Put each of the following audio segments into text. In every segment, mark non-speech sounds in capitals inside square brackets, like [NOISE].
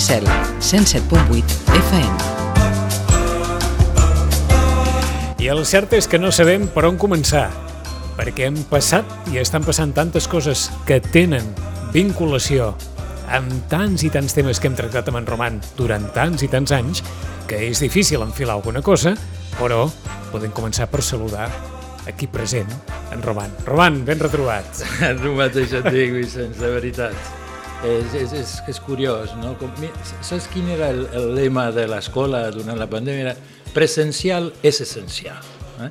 Cel, 107.8 FM. I el cert és que no sabem per on començar, perquè hem passat i estan passant tantes coses que tenen vinculació amb tants i tants temes que hem tractat amb en Roman durant tants i tants anys que és difícil enfilar alguna cosa, però podem començar per saludar aquí present, en Roman. Roman, ben retrobat. [LAUGHS] El mateix et dic, Vicenç, de veritat. És, és, és, és curiós, no? Com, saps quin era el, el lema de l'escola durant la pandèmia? Era presencial és essencial. Eh?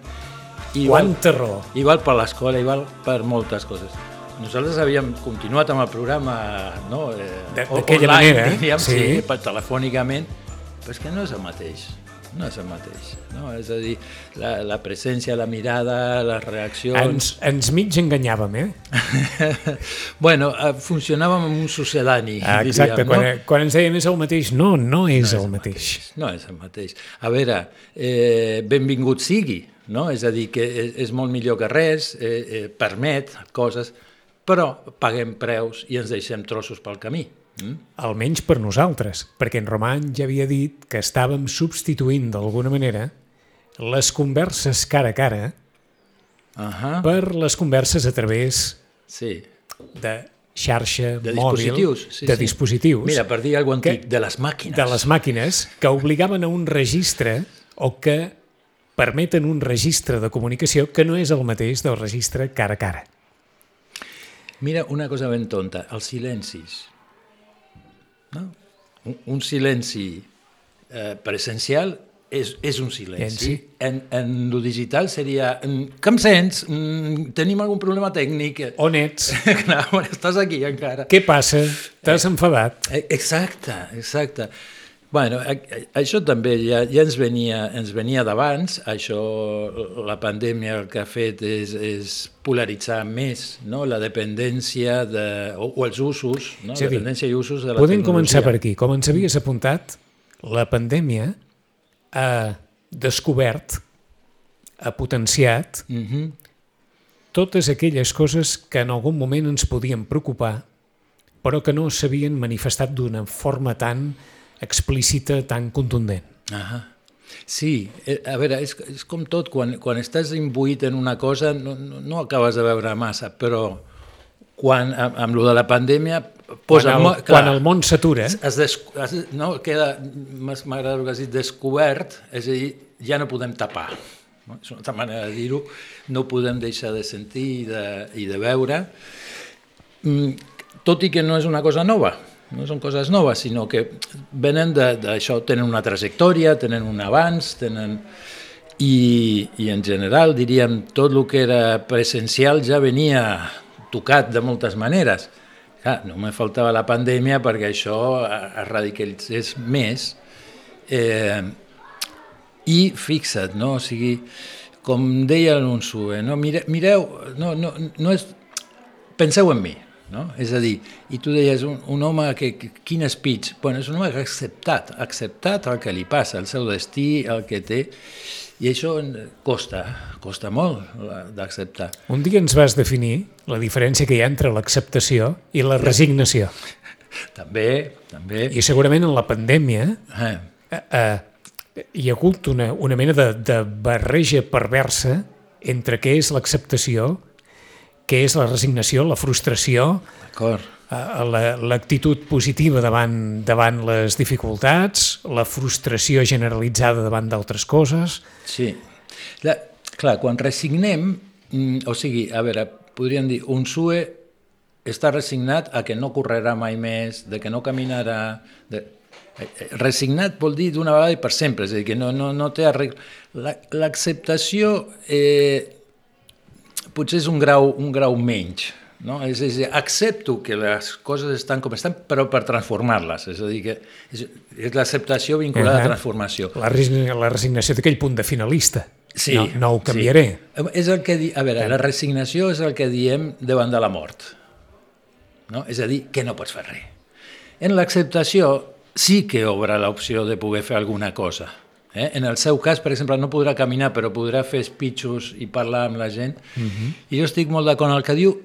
Igual, Quanta raó. Igual per l'escola, igual per moltes coses. Nosaltres havíem continuat amb el programa no? Eh, d'aquella manera, eh? diríem, sí. sí, per, telefònicament, però és que no és el mateix no és el mateix. No? És a dir, la, la presència, la mirada, les reaccions... Ens, ens mig enganyàvem, eh? [LAUGHS] bueno, eh, funcionàvem amb un sucedani, ah, Exacte, diríem, quan, no? quan ens deien és el mateix, no, no és, no és el, el mateix. mateix. No és el mateix. A veure, eh, benvingut sigui, no? És a dir, que és, és molt millor que res, eh, eh, permet coses, però paguem preus i ens deixem trossos pel camí. Mm? Almenys per nosaltres, perquè en Roman ja havia dit que estàvem substituint d'alguna manera les converses cara a cara uh -huh. per les converses a través sí. de xarxa de mòbil, dispositius, sí, de sí. dispositius. Mira, per dir alguna cosa antic, que, de les màquines. De les màquines, que obligaven a un registre o que permeten un registre de comunicació que no és el mateix del registre cara a cara. Mira, una cosa ben tonta, els silencis. No? Un, un silenci eh, presencial és, és un silenci. En, en lo digital seria... Que em sents? Mm, tenim algun problema tècnic? [LAUGHS] On ets? Clar, estàs aquí encara. Què passa? T'has eh, enfadat? Eh, exacte, exacte. Bueno, això també ja, ja ens venia, ens venia d'abans, això la pandèmia el que ha fet és, és polaritzar més no? la dependència de, o, o els usos, no? Sí, la dependència i usos de la podem tecnologia. començar per aquí. Com ens havies apuntat, la pandèmia ha descobert, ha potenciat uh mhm. -huh. totes aquelles coses que en algun moment ens podien preocupar, però que no s'havien manifestat d'una forma tan explícita tan contundent. Ah Sí, eh, a veure, és, és com tot, quan, quan estàs imbuït en una cosa no, no, no acabes de veure massa, però quan, amb, amb lo de la pandèmia... Posa, quan, el, clar, quan el món s'atura... No, queda, m'agrada el que has dit, descobert, és a dir, ja no podem tapar. No? És una altra manera de dir-ho, no podem deixar de sentir i de, i de veure, mm, tot i que no és una cosa nova, no són coses noves, sinó que venen d'això, tenen una trajectòria, tenen un abans, tenen... I, I en general, diríem, tot el que era presencial ja venia tocat de moltes maneres. Clar, no me faltava la pandèmia perquè això es radicalitzés més. Eh, I fixa't, no? o sigui, com deia l'Unsue, no? Mire, mireu, no, no, no és... penseu en mi, no? És a dir, i tu deies, un, un home que, que quin speech? Bueno, és un home que ha acceptat, ha acceptat el que li passa, el seu destí, el que té, i això costa, costa molt d'acceptar. Un dia ens vas definir la diferència que hi ha entre l'acceptació i la resignació. [LAUGHS] també, també. I segurament en la pandèmia eh. Eh, eh, hi ha hagut una, una mena de, de barreja perversa entre què és l'acceptació què és la resignació, la frustració, l'actitud la, positiva davant, davant les dificultats, la frustració generalitzada davant d'altres coses. Sí. La, clar, quan resignem, mm, o sigui, a veure, podríem dir, un SUE està resignat a que no correrà mai més, de que no caminarà... De... Eh, eh, resignat vol dir d'una vegada i per sempre, és a dir, que no, no, no té arregl... L'acceptació eh, potser és un grau, un grau menys. No? És, és, accepto que les coses estan com estan, però per transformar-les. És a dir, que és, és l'acceptació vinculada uh -huh. a la transformació. La, la resignació d'aquell punt de finalista. Sí, no, no ho canviaré. Sí. És el que di... A veure, la resignació és el que diem davant de la mort. No? És a dir, que no pots fer res. En l'acceptació sí que obre l'opció de poder fer alguna cosa Eh? En el seu cas, per exemple, no podrà caminar, però podrà fer espitxos i parlar amb la gent. Uh mhm. -huh. I jo estic molt d'acord amb el que diu,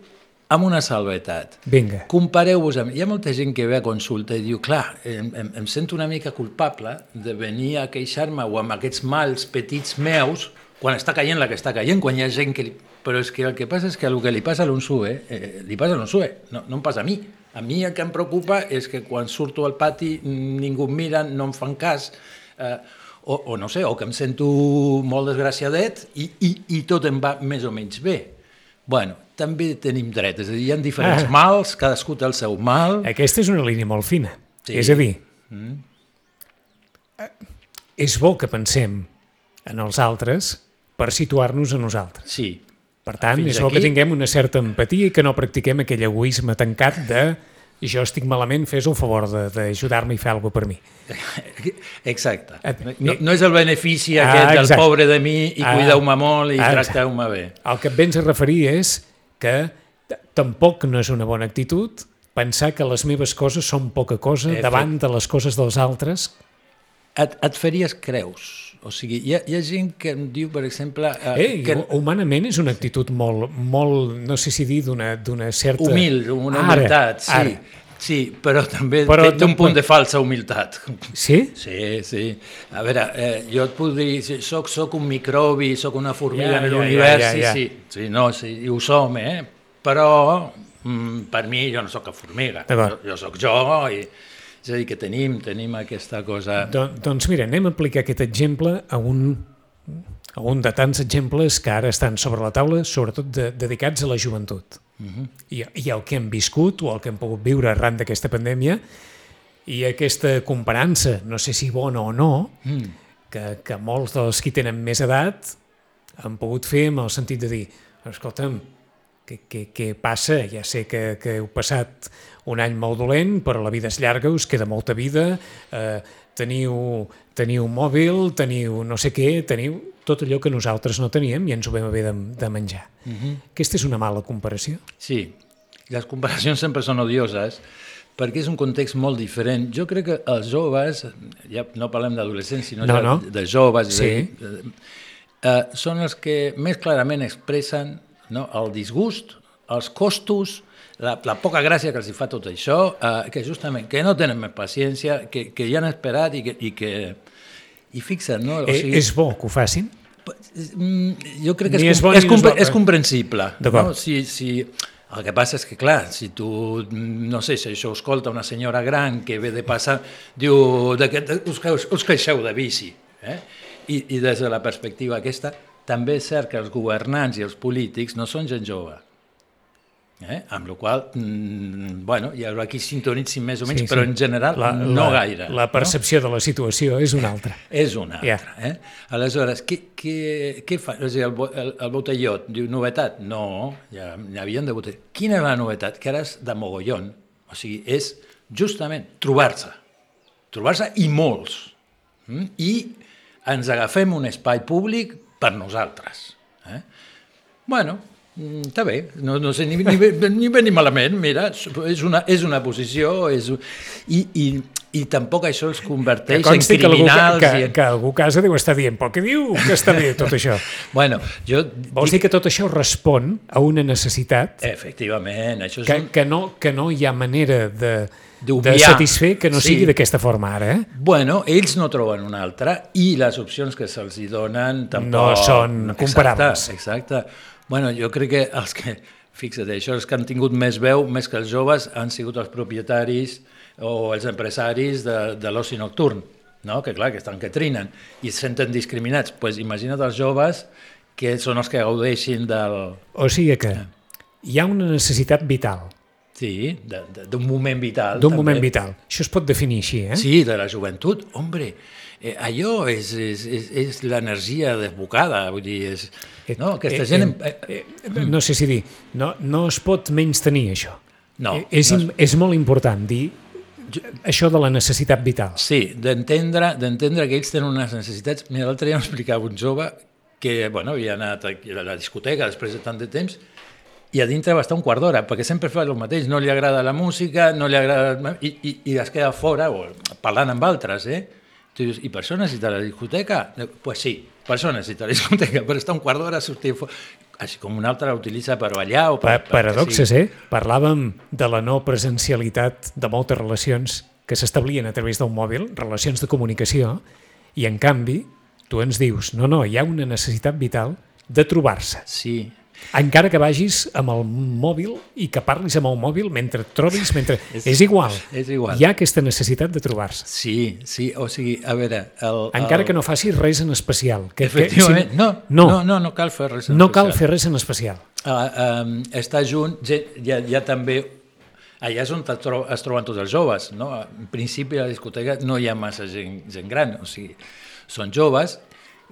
amb una salvetat. Vinga. Compareu-vos amb... Hi ha molta gent que ve a consulta i diu, clar, em, em, em sento una mica culpable de venir a queixar-me o amb aquests mals petits meus quan està caient la que està caient, quan hi ha gent que... Li... Però és que el que passa és que el que li passa a l'Unsue, eh, li passa a l'Unsue, no, no em passa a mi. A mi el que em preocupa és que quan surto al pati ningú em mira, no em fan cas, eh, o, o no sé, o que em sento molt desgraciadet i, i, i tot em va més o menys bé. Bueno, també tenim dret, és a dir, hi ha diferents Ah. mals, cadascú té el seu mal. Aquesta és una línia molt fina. Sí. És a dir, eh, és bo que pensem en els altres per situar-nos a nosaltres. Sí, Per tant, Fins és bo que aquí. tinguem una certa empatia i que no practiquem aquell egoisme tancat de jo estic malament, fes el favor d'ajudar-me i fer alguna per mi. [LAUGHS] exacte. Eh, No, no és el benefici Ah, aquest del exacte. pobre de mi i Ah, cuideu-me molt i ah, tracteu-me bé. El que et vens a referir és que tampoc no és una bona actitud pensar que les meves coses són poca cosa Efe- davant de les coses dels altres. Et, et faries creus. O sigui, hi ha, hi ha gent que em diu, per exemple... Eh, que, hu- humanament és una actitud molt, molt no sé si dir, d'una certa... humil, una Ara, humilitat, sí. ara. Sí, però també Però té, té un punt de falsa humilitat. Sí? Sí, sí. A veure, eh, jo et puc dir, soc, soc un microbi, soc una formiga Ja, en ja, l'univers, ja, ja, ja. sí, sí, sí, no, sí, i ho som, eh? Però mm, per mi jo no sóc cap formiga, jo, jo sóc jo, i, és a dir, que tenim, tenim aquesta cosa... Don, doncs mira, anem a aplicar aquest exemple a un, a un de tants exemples que ara estan sobre la taula, sobretot de, dedicats a la joventut. Uh -huh. I, I el que hem viscut o el que hem pogut viure arran d'aquesta pandèmia i aquesta comparança, no sé si bona o no, mm. que, que molts dels qui tenen més edat han pogut fer amb el sentit de dir escolta'm, què, què, què passa? Ja sé que, que heu passat un any molt dolent, però la vida és llarga, us queda molta vida, eh, teniu, teniu mòbil, teniu no sé què, teniu tot allò que nosaltres no teníem i ens ho vam haver de, de menjar. Uh -huh. Aquesta és una mala comparació? Sí, les comparacions sempre són odioses perquè és un context molt diferent. Jo crec que els joves, ja no parlem d'adolescents, sinó No, ja no. de joves, Sí. eh, eh, són els que més clarament expressen no, el disgust, els costos, la, la poca gràcia que els hi fa tot això, eh, que justament que no tenen més paciència, que, que ja han esperat i que... I, que, i fixa't, no? O Eh, és bo que ho facin? Mm, jo crec que Ni és, és com, bo ni és, és compre, bo. és comprensible. D'acord. No? Si, si, el que passa és que, clar, si tu, mm, no sé, si això ho escolta una senyora gran que ve de passar, diu, de que, de, us, us queixeu de bici. Eh? I, I des de la perspectiva aquesta, també és cert que els governants i els polítics no són gent jove. Eh? Amb la qual mm, bueno, hi haurà qui sintonitzi més o menys, sí, sí. però en general la, no la, gaire. La percepció no? de la situació és una altra. És una altra. Eh? Aleshores, què, què, què fa? És a dir, el, el, el botellot diu novetat? No, ja n'hi havien de botellot. Quina és la novetat? Que ara és de mogollon. O sigui, és justament trobar-se. Trobar-se i molts. Mm? I ens agafem un espai públic per nosaltres. Eh? Bueno, mm, està bé, no, no sé ni, ni, bé- [LAUGHS] ni bé ni malament, mira, és una, és una posició, és, i, i, i tampoc això els Que converteix en consti que algú, criminals. que, i que, en... que algú a casa deu estar dient, però què diu que està bé tot això? [LAUGHS] Bueno, jo... Vols dir que tot això respon a una necessitat Efectivament, això és que, un... que, no, que no hi ha manera de, de satisfer que no Sí. sigui d'aquesta forma ara, eh? Bueno, ells no troben una altra i les opcions que se'ls donen tampoc... No són comparables. Exacte, exacte. Bueno, jo crec que els que, fixa't, això, els que han tingut més veu, més que els joves, han sigut els propietaris o els empresaris de, de l'oci nocturn, no? que clar, que estan que trinen i es senten discriminats. Doncs pues imagina't els joves que són els que gaudeixin del... O sigui que hi ha una necessitat vital, Sí, d'un moment vital. d'un moment vital. Això es pot definir així, eh? Sí, de la joventut. Hombre, eh, allò és, és, és, és l'energia desbocada, vull dir, és... No, aquesta Eh, gent... eh, Eh, eh, no sé si dir, no, no es pot menys tenir això. No, Eh, és, no im- és molt important dir això de la necessitat vital. Sí, d'entendre d'entendre que ells tenen unes necessitats... Mira, l'altre dia m'explicava un jove que bueno, havia anat a la discoteca després de tant de temps i a dintre va estar un quart d'hora, perquè sempre fa el mateix, no li agrada la música, no li agrada... I, i, i es queda fora, o parlant amb altres, eh? Tu dius, i per això necessita la discoteca? Doncs pues sí, per això necessita la discoteca, per estar un quart d'hora a sortir fora. Així com un altre la utilitza per ballar o per... Pa paradoxes, eh? Parlàvem de la no presencialitat de moltes relacions que s'establien a través d'un mòbil, relacions de comunicació, i en canvi tu ens dius, no, no, hi ha una necessitat vital de trobar-se. Sí, Encara que vagis amb el mòbil i que parlis amb el mòbil mentre et trobis, mentre... [LAUGHS] és, és igual. És igual. Hi ha aquesta necessitat de trobar-se. Sí, sí, o sigui, a veure... El, Encara el... que no facis res en especial. Que, Efectivament, que, si, no, no, no, no, no cal fer res en no especial. cal fer res en especial. Uh, um, estar junt, hi ha també allà és on es, tro es troben tots els joves, no? En principi a la discoteca no hi ha massa gent, gent gran, o sigui, són joves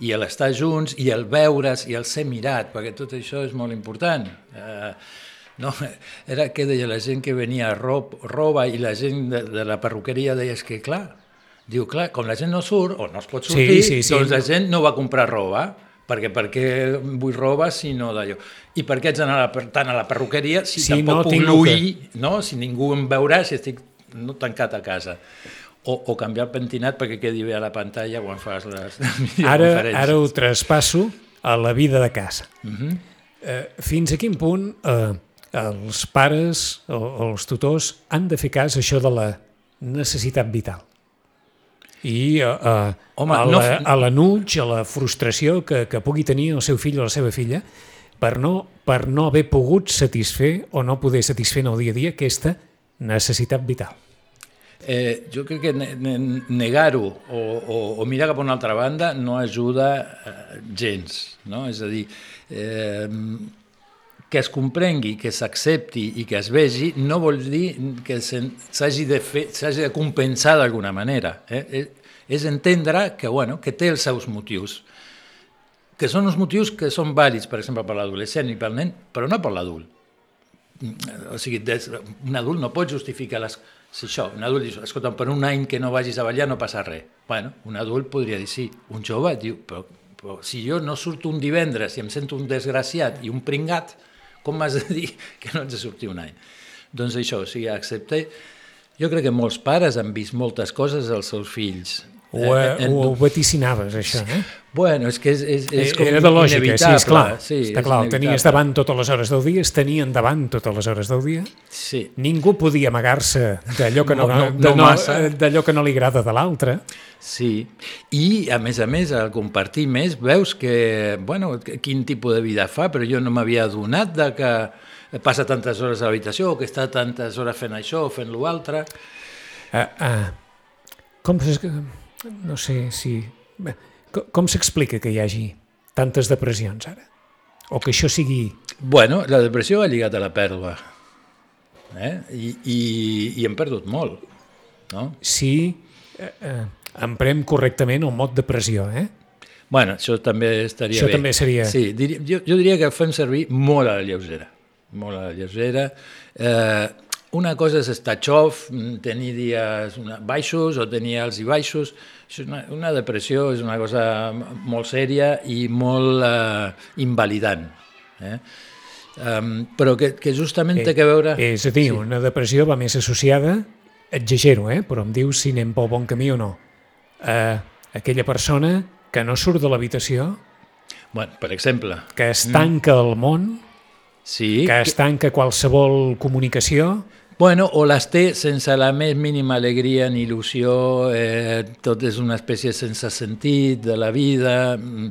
i l'estar junts i el veure's i el ser mirat, perquè tot això és molt important. Eh, no? [LAUGHS] Era que deia la gent que venia a rob, roba i la gent de, de la perruqueria deia és que clar, diu clar, com la gent no surt o no es pot sortir, sí, sí, sí. doncs la gent no va comprar roba, perquè per què vull roba si no d'allò? I per què ets anar a la, tant a la perruqueria si, Si tampoc no puc no? si ningú em veurà, si estic no, tancat a casa? O, o canviar el pentinat perquè quedi bé a la pantalla quan fas les [LAUGHS] Ara, ara ho traspasso a la vida de casa. Uh -huh. Eh, fins a quin punt eh, els pares o, els tutors han de fer cas a això de la necessitat vital? I eh, eh, Home, a, no la, f- a a la frustració que, que pugui tenir el seu fill o la seva filla per no, per no haver pogut satisfer o no poder satisfer en el dia a dia aquesta necessitat vital. Eh, jo crec que ne- ne- negar-ho o, o, o mirar cap a una altra banda no ajuda eh, gens. No? És a dir, eh, que es comprengui, que s'accepti i que es vegi no vol dir que s'hagi de, de compensar d'alguna manera. Eh? És, és entendre que, bueno, que té els seus motius, que són uns motius que són vàlids, per exemple, per l'adolescent i pel nen, però no per l'adult. O sigui, des, un adult no pot justificar les... Si això, un adult diu, escolta, per un any que no vagis a ballar no passa res. Bueno, un adult podria dir sí. Un jove diu, però, però si jo no surto un divendres i em sento un desgraciat i un pringat, com m'has de dir que no haig de sortir un any? Doncs això, o sigui, accepte... Jo crec que molts pares han vist moltes coses als seus fills. Ho, Eh, eh, en- ho vaticinaves, això, eh? Bueno, és que és, és, és com Era de lògica, sí, inevitable. esclar. Sí, està és clar, el tenies davant totes les hores del dia, es tenien davant totes les hores del dia. Sí, Ningú podia amagar-se d'allò que no, No, no, no no, eh, que no li agrada de l'altre. Sí, i a més a més, al compartir més, veus que, bueno, quin tipus de vida fa, però jo no m'havia adonat de que passa tantes hores a l'habitació o que està tantes hores fent això o fent l'altre. Uh, uh, com no sé si... bé, co- Com s'explica que hi hagi tantes depressions ara? O que això sigui... Bueno, la depressió va lligat a la pèrdua, eh? I, i, i hem perdut molt, no? Si eh, eh, emprem correctament el mot depressió, eh? Bueno, això també estaria Això bé. també seria- Sí, diria, jo, jo diria que fem servir molt a la lleugera. Molt a la lleugera. Eh, una cosa és estar xof, mm, tenir dies baixos o tenir alts i baixos. Una, una depressió és una cosa molt sèria i molt eh, invalidant. Eh? Um, però que, que justament té que veure... És a dir, sí. una depressió va més associada, exagero, eh? però em dius si anem pel bon camí o no, a aquella persona que no surt de l'habitació, Bueno, per exemple, que es tanca al món, sí, que es tanca qualsevol comunicació, Bueno, o les té sense la més mínima alegria ni il·lusió, eh, tot és una espècie sense sentit de la vida, mm,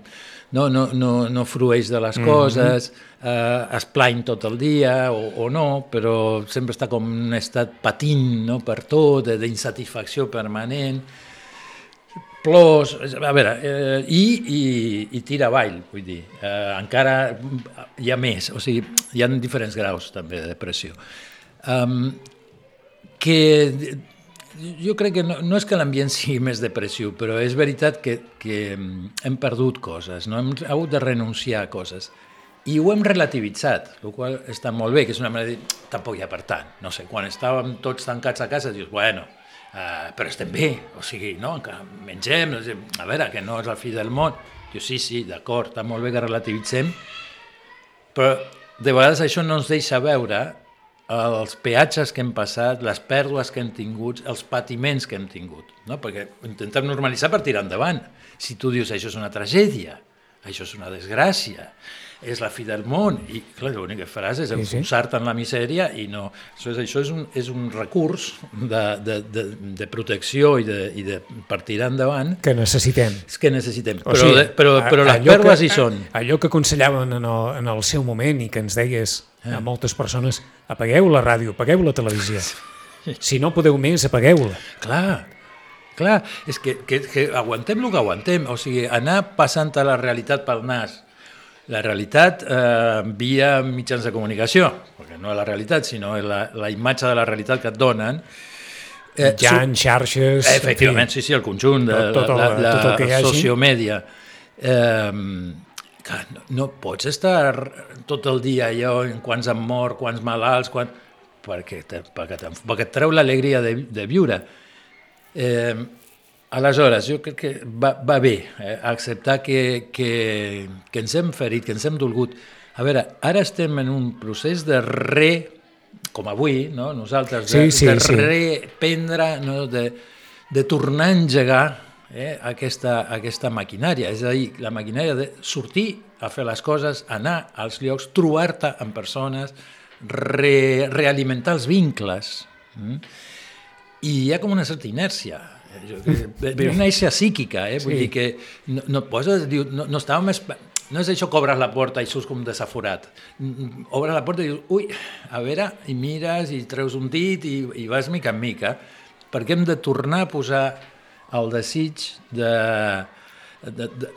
no, no, no, no frueix de les coses, eh, es plany tot el dia o, o no, però sempre està com un estat patint no, per tot, eh, d'insatisfacció permanent, plors, a veure, eh, i, i, i tira avall, vull dir, eh, encara hi ha més, o sigui, hi ha diferents graus també de depressió. Um, que jo crec que no, no és que l'ambient [LAUGHS] sigui més depressiu, però és veritat que, que hem perdut coses, no? hem hagut de renunciar a coses. I ho hem relativitzat, el qual està molt bé, que és una manera de dir, tampoc hi ha per tant. No sé, quan estàvem tots tancats a casa, dius, bueno, uh, però estem bé, o sigui, no? que mengem, a veure, que no és el fi del món. Dius, sí, sí, d'acord, està molt bé que relativitzem, però de vegades això no ens deixa veure els peatges que hem passat, les pèrdues que hem tingut, els patiments que hem tingut, no? perquè intentem normalitzar per tirar endavant. Si tu dius això és una tragèdia, això és una desgràcia, és la fi del món, i clar, l'únic que faràs és enfonsar-te en la misèria i no... Això és, això és, un, és un recurs de, de, de, de protecció i de, i de per tirar endavant. Que necessitem. és que necessitem, O però, sigui, de, però, però les que- hi són. Allò que aconsellaven en el, en el seu moment i que ens deies a moltes persones, apagueu la ràdio, apagueu la televisió. Si no podeu més, apagueu-la. Clar, clar, és que, que, que aguantem el que aguantem, o sigui, anar passant a la realitat pel nas, la realitat eh, via mitjans de comunicació, perquè no és la realitat, sinó és la, la imatge de la realitat que et donen, Eh, ja en xarxes... Eh, Efectivament, en sí, sí, el conjunt de Tot- tot el- la, la, tot el que hi hagi. sociomèdia. Eh, clar, no, no pots estar tot el dia allò en quants han mort, quants malalts, quan... perquè, te, perquè, te, perquè et treu l'alegria de, de viure. Eh, aleshores, jo crec que va, va bé eh, acceptar que, que, que ens hem ferit, que ens hem dolgut. A veure, ara estem en un procés de re, com avui, no? nosaltres, de, Sí, sí, de sí. reprendre, no? de, de tornar a engegar eh, aquesta, aquesta maquinària, és a dir, la maquinària de sortir a fer les coses, anar als llocs, trobar-te amb persones, re, realimentar els vincles. Mm? I hi ha com una certa inèrcia, però una inèrcia psíquica, eh? vull Sí. dir que no, no et poses, diu, no, no estava més... No és això que obres la porta i surts com desaforat. Mm, Obres la porta i dius, ui, a veure, i mires i treus un dit i, i vas mica en mica, perquè hem de tornar a posar el desig de, de, de,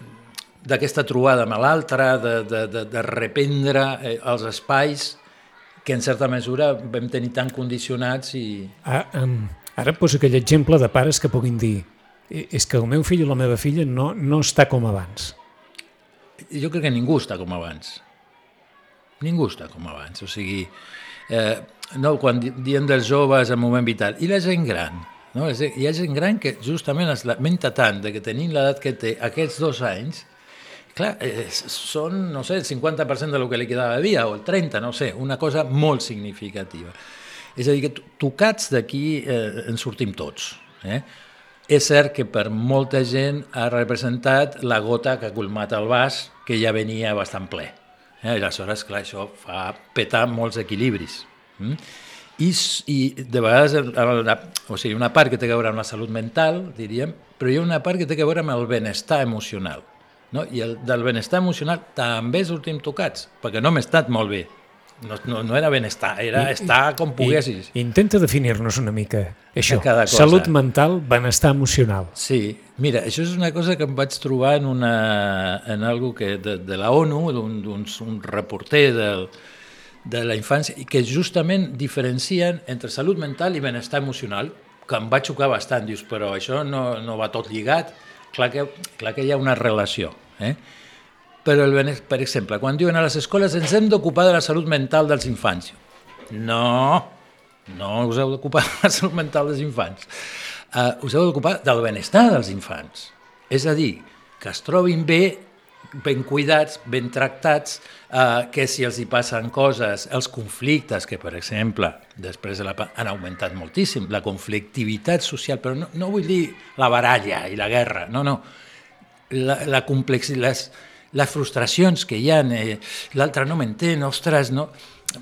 d'aquesta trobada amb l'altre, de, de, de, de reprendre eh, els espais que en certa mesura vam tenir tan condicionats i... Ah, um, ara poso aquell exemple de pares que puguin dir "Eh, és que el meu fill o la meva filla no, no està com abans. jo crec que ningú està com abans. Ningú està com abans. O sigui, eh, no, quan di- diem dels joves en moment vital, i la gent gran? No? Hi ha gent gran que justament es lamenta tant de que tenint l'edat que té aquests dos anys, clar, eh, són, no sé, el 50% de lo que li quedava de vida, o el 30, no sé, una cosa molt significativa. És a dir, que to- tocats d'aquí eh, en sortim tots. Eh? És cert que per molta gent ha representat la gota que ha colmat el vas, que ja venia bastant ple. Eh? Aleshores, clar, això fa petar molts equilibris. Mm? I, I de vegades, el- o sigui, una part que té a veure amb la salut mental, diríem, però hi ha una part que té a veure amb el benestar emocional. No? I el, del benestar emocional també sortim tocats, perquè no hem estat molt bé. No, no, no era benestar, era estar com poguessis. I, intenta definir-nos una mica això. Cada cosa. Salut mental, benestar emocional. Sí, mira, això és una cosa que em vaig trobar en, una, en algo que de, de la ONU, d'un d'un un reporter del, de la infància, i que justament diferencien entre salut mental i benestar emocional, que em va xocar bastant. Dius, però això no, no va tot lligat? Clar que, clar que hi ha una relació. Eh? Però, el, per exemple, quan diuen a les escoles ens hem d'ocupar de la salut mental dels infants. No, no us heu d'ocupar de la salut mental dels infants. Uh, us heu d'ocupar del benestar dels infants. És a dir, que es trobin bé, ben cuidats, ben tractats, uh, que si els hi passen coses, els conflictes, que per exemple, després de la, han augmentat moltíssim, la conflictivitat social, però no, no vull dir la baralla i la guerra, no, no, la, la complexitat, les, les frustracions que hi ha, eh, l'altre no m'entén, ostres, no...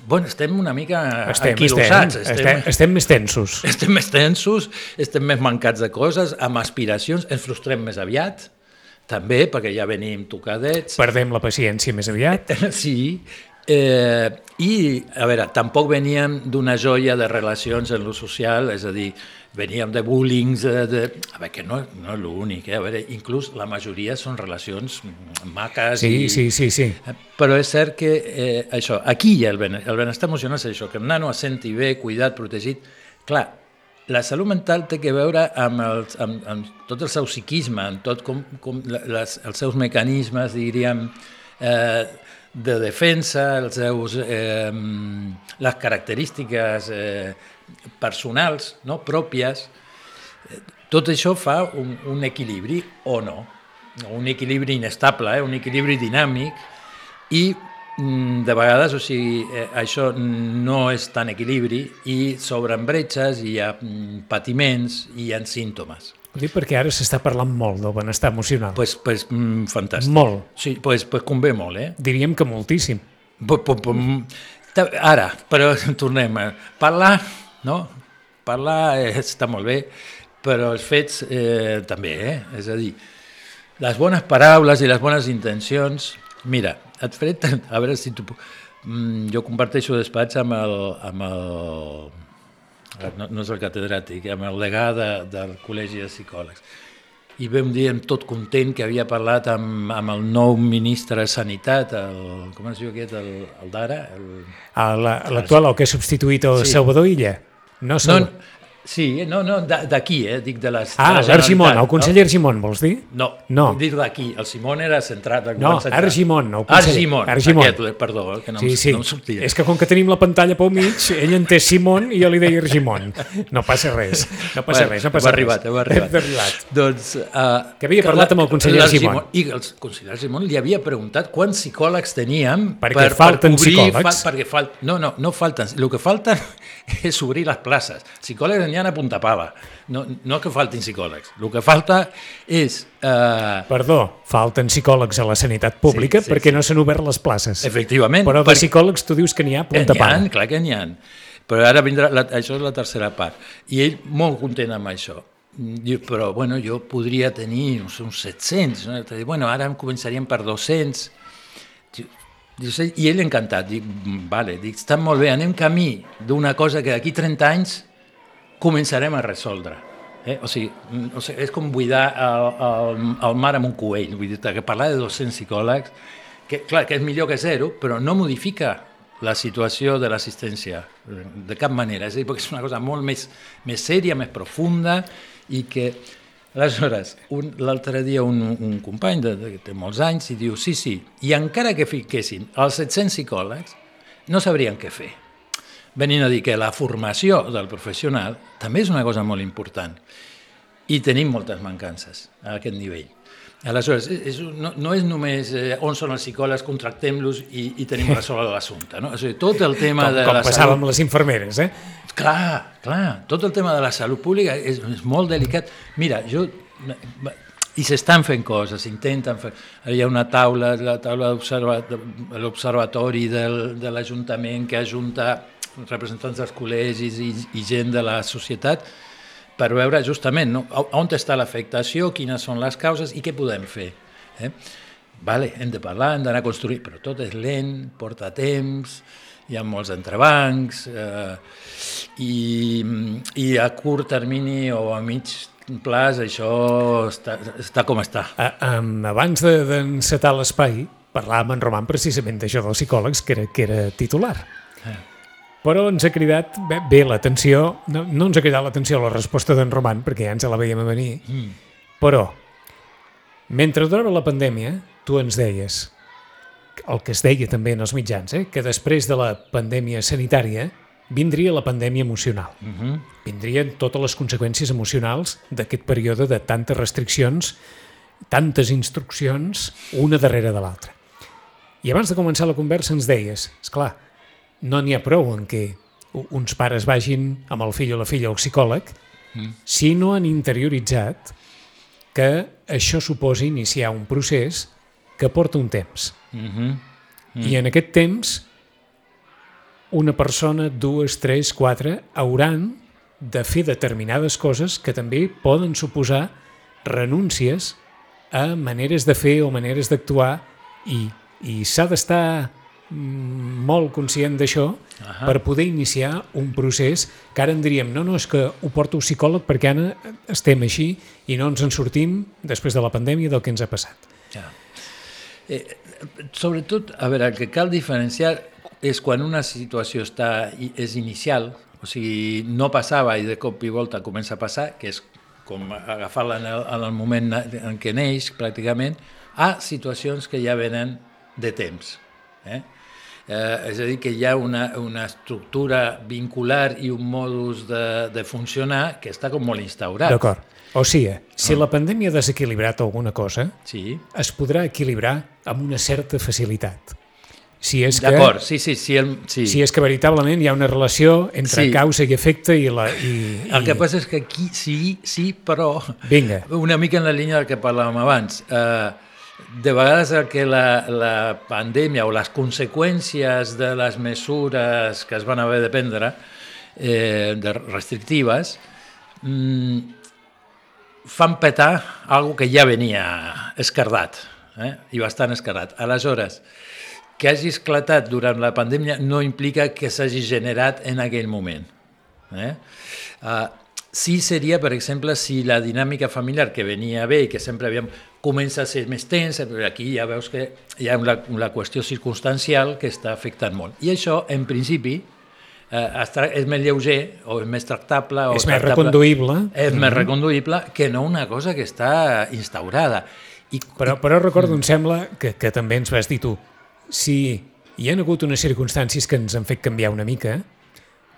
Bueno, estem una mica Estem, estem, estem, estem més tensos. [LAUGHS] estem més tensos, estem més mancats de coses, amb aspiracions, ens frustrem més aviat, també, perquè ja venim tocadets. Perdem la paciència més aviat. [LAUGHS] Sí, eh, i, a veure, tampoc veníem d'una joia de relacions en lo social, és a dir, veníem de bullings, de, de... a veure, que no, no és l'únic, eh? a veure, inclús la majoria són relacions maques Sí, i... sí, sí, sí. Eh, Però és cert que eh, això, aquí hi ha el, bene, el benestar emocional, és això, que el nano es senti bé, cuidat, protegit. Clar, la salut mental té que veure amb, els, amb, amb tot el seu psiquisme, amb tot com, com les, els seus mecanismes, diríem, eh, de defensa, els seus, eh, les característiques eh, personals, no? pròpies. Tot això fa un, un equilibri o no, un equilibri inestable, eh? un equilibri dinàmic, i mm, de vegades, o sigui, eh, això no és tan equilibri i s'obren bretxes, hi ha mm, patiments i hi ha símptomes. Ho dic perquè ara s'està parlant molt del benestar emocional. Pues, pues, mm, fantàstic. Molt. Sí, pues, pues convé molt, eh? Diríem que moltíssim. Ara, però [LAUGHS] tornem a parlar, no? Parlar eh, està molt bé, però els fets eh, també, eh? És a dir, les bones paraules i les bones intencions... Mira, et faré... A veure si tu... Mm, jo comparteixo despatx amb el... Amb el no, no és el catedràtic, amb el degà de, del Col·legi de Psicòlegs. I vam dir amb tot content que havia parlat amb, amb el nou ministre de Sanitat, el, com es diu aquest, el, el d'ara? El... A la- L'actual, el que ha substituït el Sí. Salvador Illa. No, No, Salvador... sí, no, no, d'aquí, eh, dic de les... Ah, l'Argimon, el conseller Argimon, vols dir? No, No. no. dir d'aquí, el Simón era centrat... No. Argimon, el conseller. Argimon, Argimon. aquest, perdó, eh, que no, Sí, em- sí. no em sortia. És que com que tenim la pantalla pel mig, ell en té Simon i jo li deia Argimon. No passa res. No passa Bueno, res, no passa res. arribat, heu arribat. Hem arribat. Doncs, uh, Que havia parlat amb el conseller Argimon. I el conseller Argimon li havia preguntat quants psicòlegs teníem Perquè falten psicòlegs. perquè fal, no, no, no falten. El que falten [LAUGHS] és obrir les places. Psicòlegs n'hi ha a punta pala. No, no que faltin psicòlegs. El que falta és... Uh, Perdó, falten psicòlegs a la sanitat pública Sí, sí, perquè sí. no s'han obert les places. efectivament. Però de perquè- psicòlegs tu dius que n'hi ha a punta N'hi ha, pala. clar que n'hi ha. Però ara vindrà, la, això és la tercera part. I ell molt content amb això. Diu, però bueno, jo podria tenir sé, uns 700. No? Bueno, ara em començaríem per 200. Diu, diu, sí, I ell encantat. Dic, "Mm, vale, dic, està molt bé, anem camí d'una cosa que d'aquí 30 anys començarem a resoldre. Eh? O, sigui, mm, o sigui, és com buidar el, el, el mar amb un coell. Vull dir que parlar de 200 psicòlegs, que, clar, que és millor que zero, però no modifica la situació de l'assistència eh, de cap manera. És a dir, perquè és una cosa molt més, més sèria, més profunda i que... Aleshores, l'altre dia un, un company de, de, té molts anys i diu, sí, sí, i encara que fiquessin els 700 psicòlegs, no sabrien què fer venint a dir que la formació del professional també és una cosa molt important i tenim moltes mancances a aquest nivell. Aleshores, és, no, no és només eh, on són els psicòlegs, contractem-los i, i tenim [LAUGHS] resolt l'assumpte. No? O sigui, tot el tema Com, de com la passava salut... amb les infermeres, eh? Clar, clar, tot el tema de la salut pública és, és molt delicat. Mira, jo... I s'estan fent coses, s'intenten fer... Hi ha una taula, la taula de l'observatori de l'Ajuntament que ajunta representants dels col·legis i, i gent de la societat per veure justament no, on està l'afectació, quines són les causes i què podem fer. Eh? Vale, hem de parlar, hem d'anar a construir, però tot és lent, porta temps, hi ha molts entrebancs, eh, i, i a curt termini o a mig plaç això està, està com està. A, um, abans de- d'encetar l'espai, parlàvem en Roman precisament d'això dels psicòlegs, que era, que era titular. Però ens ha cridat bé, bé l'atenció, no, no ens ha cridat l'atenció la resposta d'en Roman, perquè ja ens la veiem a venir, Mm. però mentre durava la pandèmia, tu ens deies, el que es deia també en els mitjans, eh, que després de la pandèmia sanitària vindria la pandèmia emocional. Uh -huh. Vindrien totes les conseqüències emocionals d'aquest període de tantes restriccions, tantes instruccions, una darrere de l'altra. I abans de començar la conversa ens deies, és clar, no n'hi ha prou en què uns pares vagin amb el fill o la filla al psicòleg si no han interioritzat que això suposa iniciar un procés que porta un temps. Uh -huh. Mm. I en aquest temps, una persona, dues, tres, quatre, hauran de fer determinades coses que també poden suposar renúncies a maneres de fer o maneres d'actuar i, i s'ha d'estar mm, molt conscient d'això Ahà. per poder iniciar un procés que ara en diríem, no, no, és que ho porto un psicòleg perquè ara estem així i no ens en sortim després de la pandèmia del que ens ha passat. Ja. Eh, sobretot, a veure, el que cal diferenciar és quan una situació està, és inicial, o sigui, no passava i de cop i volta comença a passar, que és com agafar-la en, el, en el moment en què neix, pràcticament, a situacions que ja venen de temps. Eh? Eh, és a dir, que hi ha una, una estructura vincular i un modus de, de funcionar que està com molt instaurat. D'acord. O sigui, si la pandèmia ha desequilibrat alguna cosa, Sí, es podrà equilibrar amb una certa facilitat. si és que, D'acord, sí, sí, sí, el, sí. si és que veritablement hi ha una relació entre Sí. causa i efecte i la... I, El que i- passa és que aquí sí, sí, però Vinga, una mica en la línia del que parlàvem abans. Eh, de vegades el que la, la pandèmia o les conseqüències de les mesures que es van haver de prendre eh, de restrictives mm, fan petar algo que ja venia escardat, eh? i bastant escardat. Aleshores, que hagi esclatat durant la pandèmia no implica que s'hagi generat en aquell moment. Eh? Uh, sí seria, per exemple, si la dinàmica familiar que venia bé i que sempre havíem comença a ser més tensa, però aquí ja veus que hi ha la, la qüestió circumstancial que està afectant molt. I això, en principi, eh, és més lleuger o és més tractable o és més reconduïble, és més reconduïble que no una cosa que està instaurada. I, però, però recordo, em sembla, que, que també ens vas dir tu, si hi ha hagut unes circumstàncies que ens han fet canviar una mica,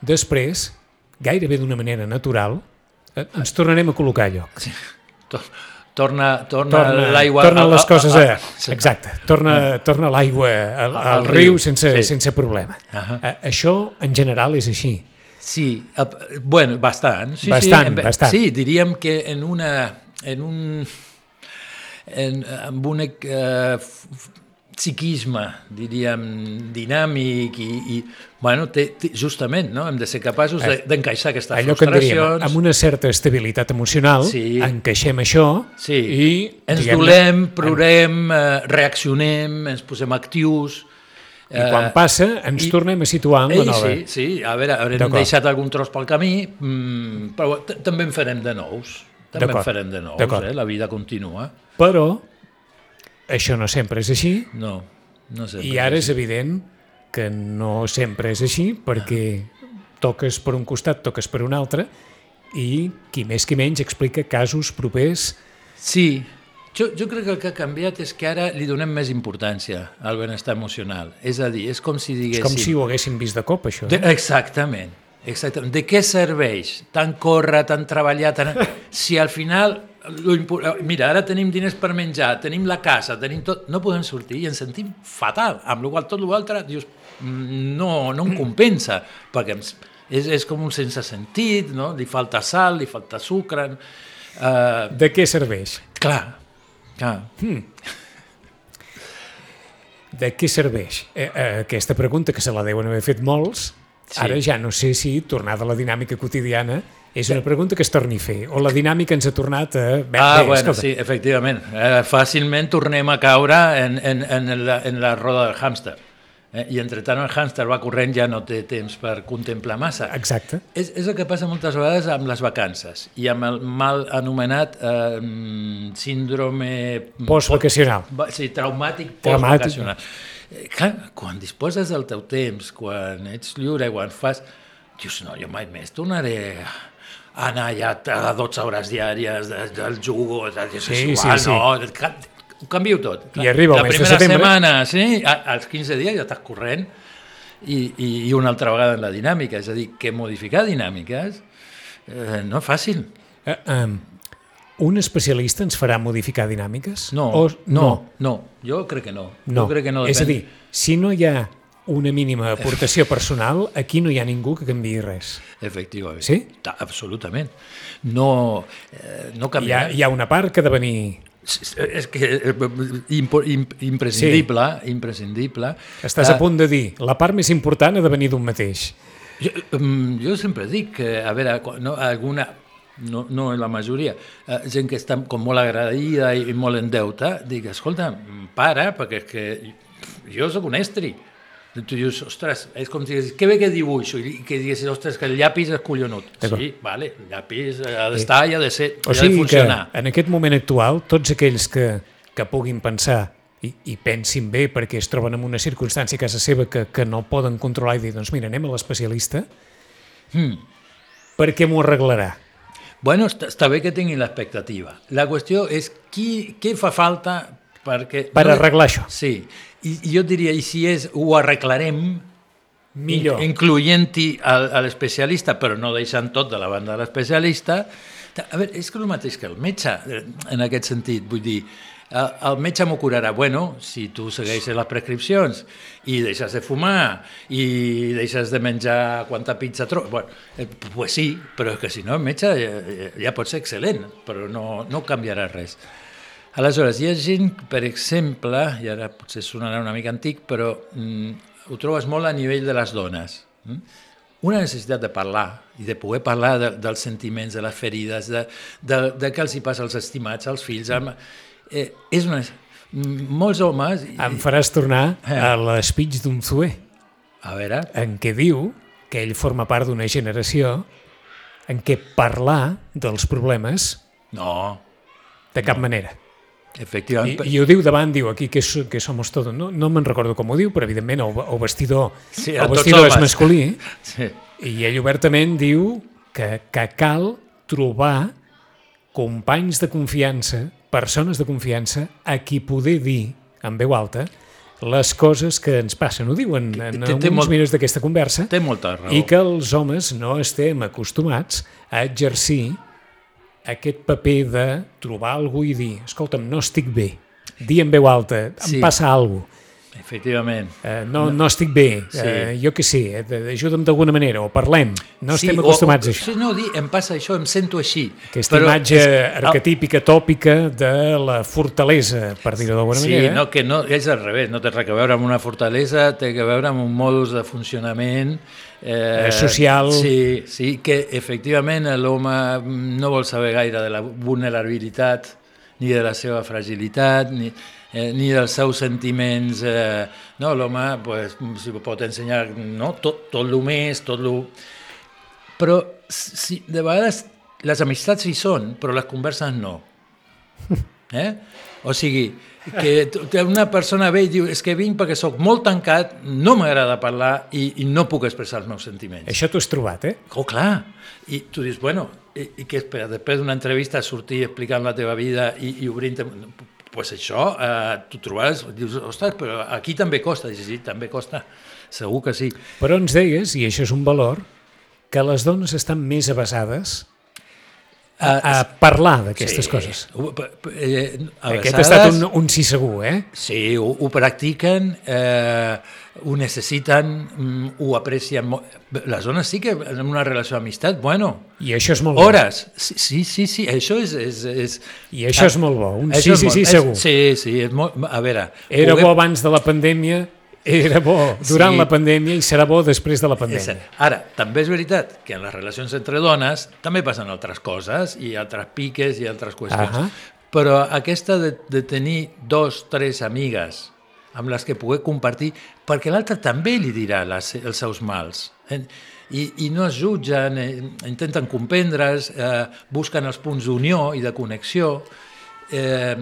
després, gairebé d'una manera natural, eh, ens tornarem a col·locar a lloc. to, torna, torna, torna, l'aigua... torna les coses a... sí. Exacte, torna, torna l'aigua al, Al al riu, riu sense, sí. sense problema. Ahà. Eh, Això, en general, és així. Sí, bueno, bastant. Sí, Bastant, sí, en- bastant. Sí, diríem que en una... En un, en, amb un eh, psiquisme, diríem, dinàmic i, i bueno, té, té, justament, no? hem de ser capaços de- d'encaixar aquestes Allò que en diríem, frustracions. amb una certa estabilitat emocional, Sí. encaixem això Sí. i... ens dolem, plorem, eh, reaccionem, ens posem actius... I quan passa, ens i- tornem a situar en la nova. sí, sí, a veure, haurem deixat algun tros pel camí, mm, però també en farem de nous. També en farem de nous, eh? la vida continua. Però això no sempre és així No, no sé. i ara és evident que no sempre és així perquè toques per un costat, toques per un altre i qui més qui menys explica casos propers Sí, jo, jo crec que el que ha canviat és que ara li donem més importància al benestar emocional. És a dir, és com si és diguéssim... com si ho haguéssim vist de cop, això. De, Eh? exactament, exactament. De què serveix tant córrer, tant treballar, tant... [LAUGHS] si al final... Impo- Mira, ara tenim diners per menjar, tenim la casa, tenim tot... No podem sortir i ens sentim fatal, amb la qual tot l'altre dius, "Mm, no, no em compensa, perquè ens- és, és com un sense sentit, no? li falta sal, li falta sucre... Uh, De què serveix? clar, clar. De què serveix? Eh, eh, aquesta pregunta, que se la deuen haver fet molts, Sí. ara ja no sé si tornar a la dinàmica quotidiana és una pregunta que es torni a fer, o la dinàmica ens ha tornat a... Bé, Ah, bé, bueno, escolta, sí, efectivament. Eh, fàcilment tornem a caure en, en, en, la, en la roda del hàmster. Eh? I entre tant el hàmster va corrent ja no té temps per contemplar massa. Exacte. És, és el que passa moltes vegades amb les vacances i amb el mal anomenat eh, síndrome... Postvacacional. Va- Sí, traumàtic Traumàtic. postvacacional. Eh, clar, quan disposes del teu temps, quan ets lliure, quan fas... Dius, no, jo mai més tornaré anar ja a 12 hores diàries de, del jugo, de, de, Sí, sí, sí, igual, sí. no, ca- ho canvio tot. I arriba el La mes de primera setmana, sí, als 15 dies ja estàs corrent i, i, i una altra vegada en la dinàmica, és a dir, que modificar dinàmiques eh, no és fàcil. Eh, um, un especialista ens farà modificar dinàmiques? No, O, no, no, jo crec que no. no. Jo crec que no És a depèn- dir, si no hi ha una mínima aportació personal, aquí no hi ha ningú que canviï res. Efectivament. Sí? Ta- Absolutament. No, eh, no Hi ha, hi ha una part que ha de venir... És que eh, imp, imprescindible, sí. imprescindible. Estàs Eh, a punt de dir, la part més important ha de venir d'un mateix. Jo, mm, jo sempre dic que, a veure, no, alguna, no, no la majoria, eh, gent que està com molt agraïda i molt en deute, dic, escolta, para, perquè és que jo sóc un estri. Tu dius, ostres, és com si diguessis, que bé que dibuixo, i que diguessis, ostres, que el llapis és collonut. Sí, vale, el llapis ha d'estar i ha de ser, O ha de sigui que funcionar. en aquest moment actual, tots aquells que, que puguin pensar i, i pensin bé perquè es troben en una circumstància a casa seva que, que no poden controlar i dir, doncs mira, anem a l'especialista, Mm. perquè m'ho arreglarà. Bueno, està, està bé que tinguin l'expectativa. La qüestió és qui, què fa falta perquè... Per arreglar això. Sí, i, i jo diria, i si és, ho arreglarem, Millor. incloent-hi l'especialista, però no deixant tot de la banda de l'especialista, A veure, és que el mateix que el metge, eh, en aquest sentit, vull dir, el, el metge m'ho curarà. Bueno, si tu segueixes les prescripcions i deixes de fumar i deixes de menjar quanta pizza trobes, bueno, eh, pues sí, però és que si no el metge ja, ja pot ser excel·lent, però no, no canviarà res. Aleshores, hi ha gent, per exemple, i ara potser sonarà una mica antic, però mm, ho trobes molt a nivell de les dones. Mm? Una necessitat de parlar i de poder parlar de, dels sentiments, de les ferides, de, de, de què els hi passa als estimats, als fills. Amb, eh, és una, molts homes... Em faràs tornar Eh. a l'espitx d'un Zue, A veure, en què diu que ell forma part d'una generació en què parlar dels problemes no, de cap manera. I, efectivament... I ho diu davant, diu aquí que, que somos todo. No, no me'n recordo com ho diu, però evidentment el, el vestidor, Sí, el vestidor és masculí [LAUGHS] Sí. i ell obertament diu que, que cal trobar companys de confiança, persones de confiança, a qui poder dir en veu alta les coses que ens passen. Ho diuen en Té- té alguns molt- minuts d'aquesta conversa Té molta raó. i que els homes no estem acostumats a exercir aquest paper de trobar algú i dir escolta'm, no estic bé, dir en veu alta, em Sí. passa alguna cosa, Efectivament. eh, no, no estic bé, Sí. eh, jo què sé, eh, ajuda'm d'alguna manera, o parlem, no estem o- acostumats o, a això. Sí, no, dir, em passa això, em sento així. Aquesta Però imatge és- arquetípica, tòpica de la fortalesa, per dir-ho d'alguna Sí, manera. no, que no, és al revés, no té res a veure amb una fortalesa, té a veure amb un modus de funcionament Eh, social. Sí, sí, que efectivament l'home no vol saber gaire de la vulnerabilitat, ni de la seva fragilitat, ni, eh, ni dels seus sentiments. Eh, no, l'home pues, si pot ensenyar no? tot, tot el més, tot el... Però si, de vegades les amistats hi són, però les converses no. [LAUGHS] Eh? O sigui, que una persona ve i diu és que vinc perquè sóc molt tancat, no m'agrada parlar i, i no puc expressar els meus sentiments. Això t'ho has trobat, eh? Oh, clar. I tu dius, bueno, i, i què espera? Després d'una entrevista sortir explicant la teva vida i, i obrint... pues això, eh, tu trobaràs, dius, ostres, però aquí també costa. Dius, sí, també costa, segur que sí. Però ens deies, i això és un valor, que les dones estan més avasades a, a parlar d'aquestes coses. P- p- Eh, Aquest ha estat un, un sí segur, eh? Sí, ho, ho practiquen, eh, ho necessiten, mm, ho aprecien molt. Les dones sí que en una relació d'amistat, bueno, I això és molt bo. hores. Sí, sí, sí, sí això és... és, és I això és molt bo, un sí, sí, sí, és- segur. Sí, sí, és molt... A veure... Era puguem- bo abans de la pandèmia, era bo durant Sí. la pandèmia i serà bo després de la pandèmia. Ara, també és veritat que en les relacions entre dones també passen altres coses i altres piques i altres qüestions. Ahà. Però aquesta de, de tenir dos, tres amigues amb les que poder compartir, perquè l'altre també li dirà les, els seus mals. Eh? I, I no es jutgen, eh, intenten comprendre's, eh, busquen els punts d'unió i de connexió, eh,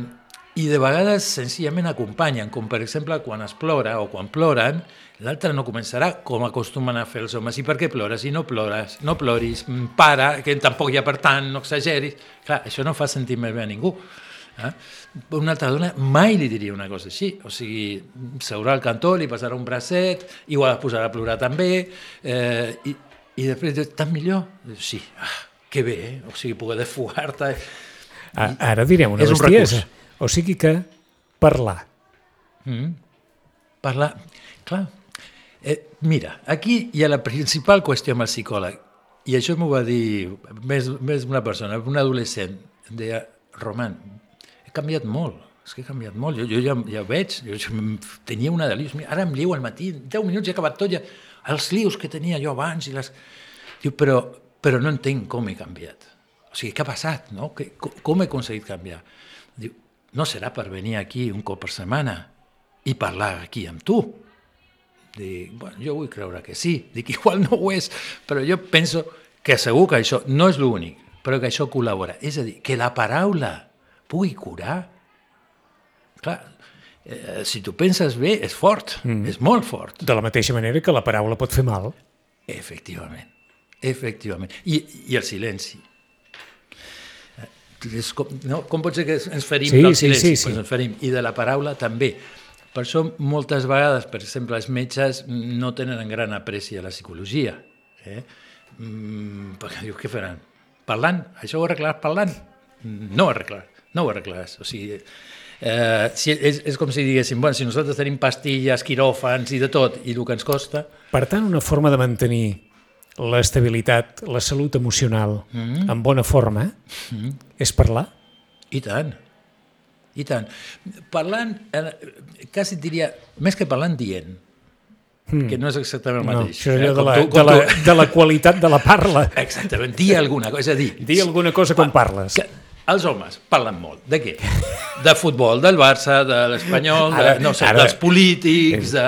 i de vegades senzillament acompanyen, com per exemple quan es plora o quan ploren, l'altre no començarà com acostumen a fer els homes. I per què plores? I no plores, no ploris, mm, para, que tampoc hi ha per tant, no exageris. Clar, això no fa sentir més bé a ningú. Eh? Una altra dona mai li diria una cosa així, o sigui, seurà al cantó, li passarà un bracet, igual es posarà a plorar també, eh, i, i després diu, tan millor? Diu, sí, ah, que bé, eh? o sigui, poder desfogar-te... A- Ara direm una És un bestiesa. recurs. O sigui que parlar. Mm. Parlar... Clar, eh, mira, aquí hi ha la principal qüestió amb el psicòleg, i això m'ho va dir més, més una persona, un adolescent, em deia, Roman, he canviat molt, és que he canviat molt, jo, jo ja, ja ho veig, jo, jo tenia una de lius, ara em llio al matí, en 10 minuts he acabat tot, ja, els lius que tenia jo abans, i les... Diu, però, però no entenc com he canviat. O sigui, què ha passat, no? Que, com he aconseguit canviar? No serà per venir aquí un cop per setmana i parlar aquí amb tu. Dic, bueno, jo vull creure que sí. [LAUGHS] Dic, igual no ho és, però jo penso que segur que això no és l'únic, però que això col·labora. És a dir, que la paraula pugui curar. Clar, eh, si tu penses bé, és fort, mm. és molt fort. De la mateixa manera que la paraula pot fer mal. Efectivament, efectivament. I, i el silenci. Com, no? com pot ser que ens ferim Sí, del sí, sí, sí. Pues ens ferim. I de la paraula també. Per això moltes vegades, per exemple, els metges no tenen en gran apreci a la psicologia. Eh? Mm, perquè diu, què faran? Parlant. Això ho arreglaràs parlant? No ho arreglaràs. No ho arreglaràs. O sigui, eh, si, és, és com si diguéssim, bueno, si nosaltres tenim pastilles, quiròfans i de tot, i el que ens costa... Per tant, una forma de mantenir l'estabilitat, la salut emocional mm en bona forma mm és parlar? I tant. I tant. Parlant, eh, quasi diria, més que parlant, dient. Mm. que no és exactament el mateix. No, això és allò eh? de, la, tu, de, la, tu... de la qualitat de la parla. [LAUGHS] Exactament, dir alguna cosa, és a dir... Dir alguna cosa quan parles. Que, els homes parlen molt. De què? De futbol, del Barça, de l'Espanyol, de, no sé, ara, dels polítics, de,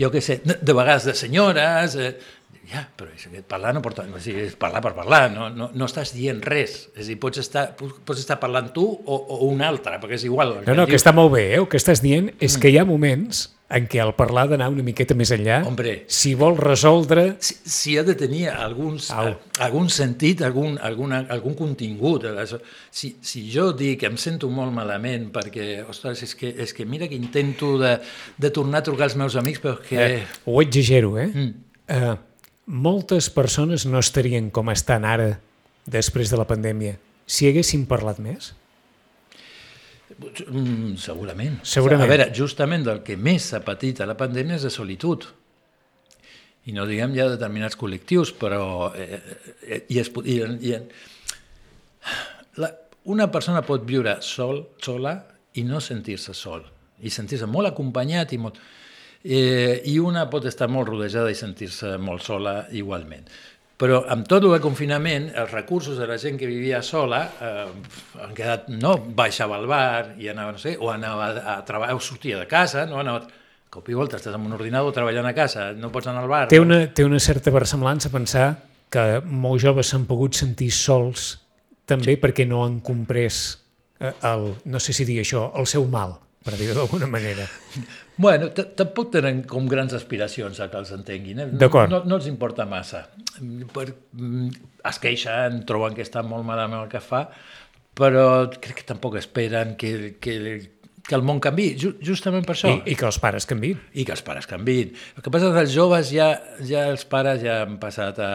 jo què sé, de vegades de senyores... Eh, ja, però és que parlar no porta... O sigui, és parlar per parlar, no, no, no estàs dient res. És a dir, pots estar, pots estar parlant tu o, o un altre, perquè és igual. No, no, que està molt bé, eh? El que estàs dient és mm. que hi ha moments en què el parlar d'anar una miqueta més enllà, Hombre, si vol resoldre... Si, si ha de tenir alguns, Au. algun sentit, algun, alguna, algun contingut. Si, si jo dic que em sento molt malament perquè, ostres, és que, és que mira que intento de, de tornar a trucar als meus amics, però que... Eh, ho exagero, eh? Mm. eh? Moltes persones no estarien com estan ara, després de la pandèmia, si haguessin parlat més? Mm, segurament. Segurament. A veure, justament del que més s'ha patit a la pandèmia és de solitud. I no diguem ja determinats col·lectius, però... Eh, eh, i es, i, i, la, una persona pot viure sol, sola i no sentir-se sol, i sentir-se molt acompanyat i molt... Eh, I una pot estar molt rodejada i sentir-se molt sola igualment. Però amb tot el confinament, els recursos de la gent que vivia sola eh, han quedat, no, baixava al bar i anava, no sé, o anava a treballar, o sortia de casa, no, anava, cop i volta estàs amb un ordinador treballant a casa, no pots anar al bar. Té una, té una certa versemblança pensar que molts joves s'han pogut sentir sols també sí. perquè no han comprès eh, el, no sé si dir això, el seu mal, per dir-ho d'alguna manera. Bueno, tampoc tenen com grans aspiracions a que els entenguin. Eh? D'acord. No, no els importa massa. Per, mm, es queixen, troben que està molt malament el que fa, però crec que tampoc esperen que, que, que el món canvi, justament per això. I, I que els pares canvin. I que els pares canvin. El que passa és que els joves ja, ja els pares ja han passat a,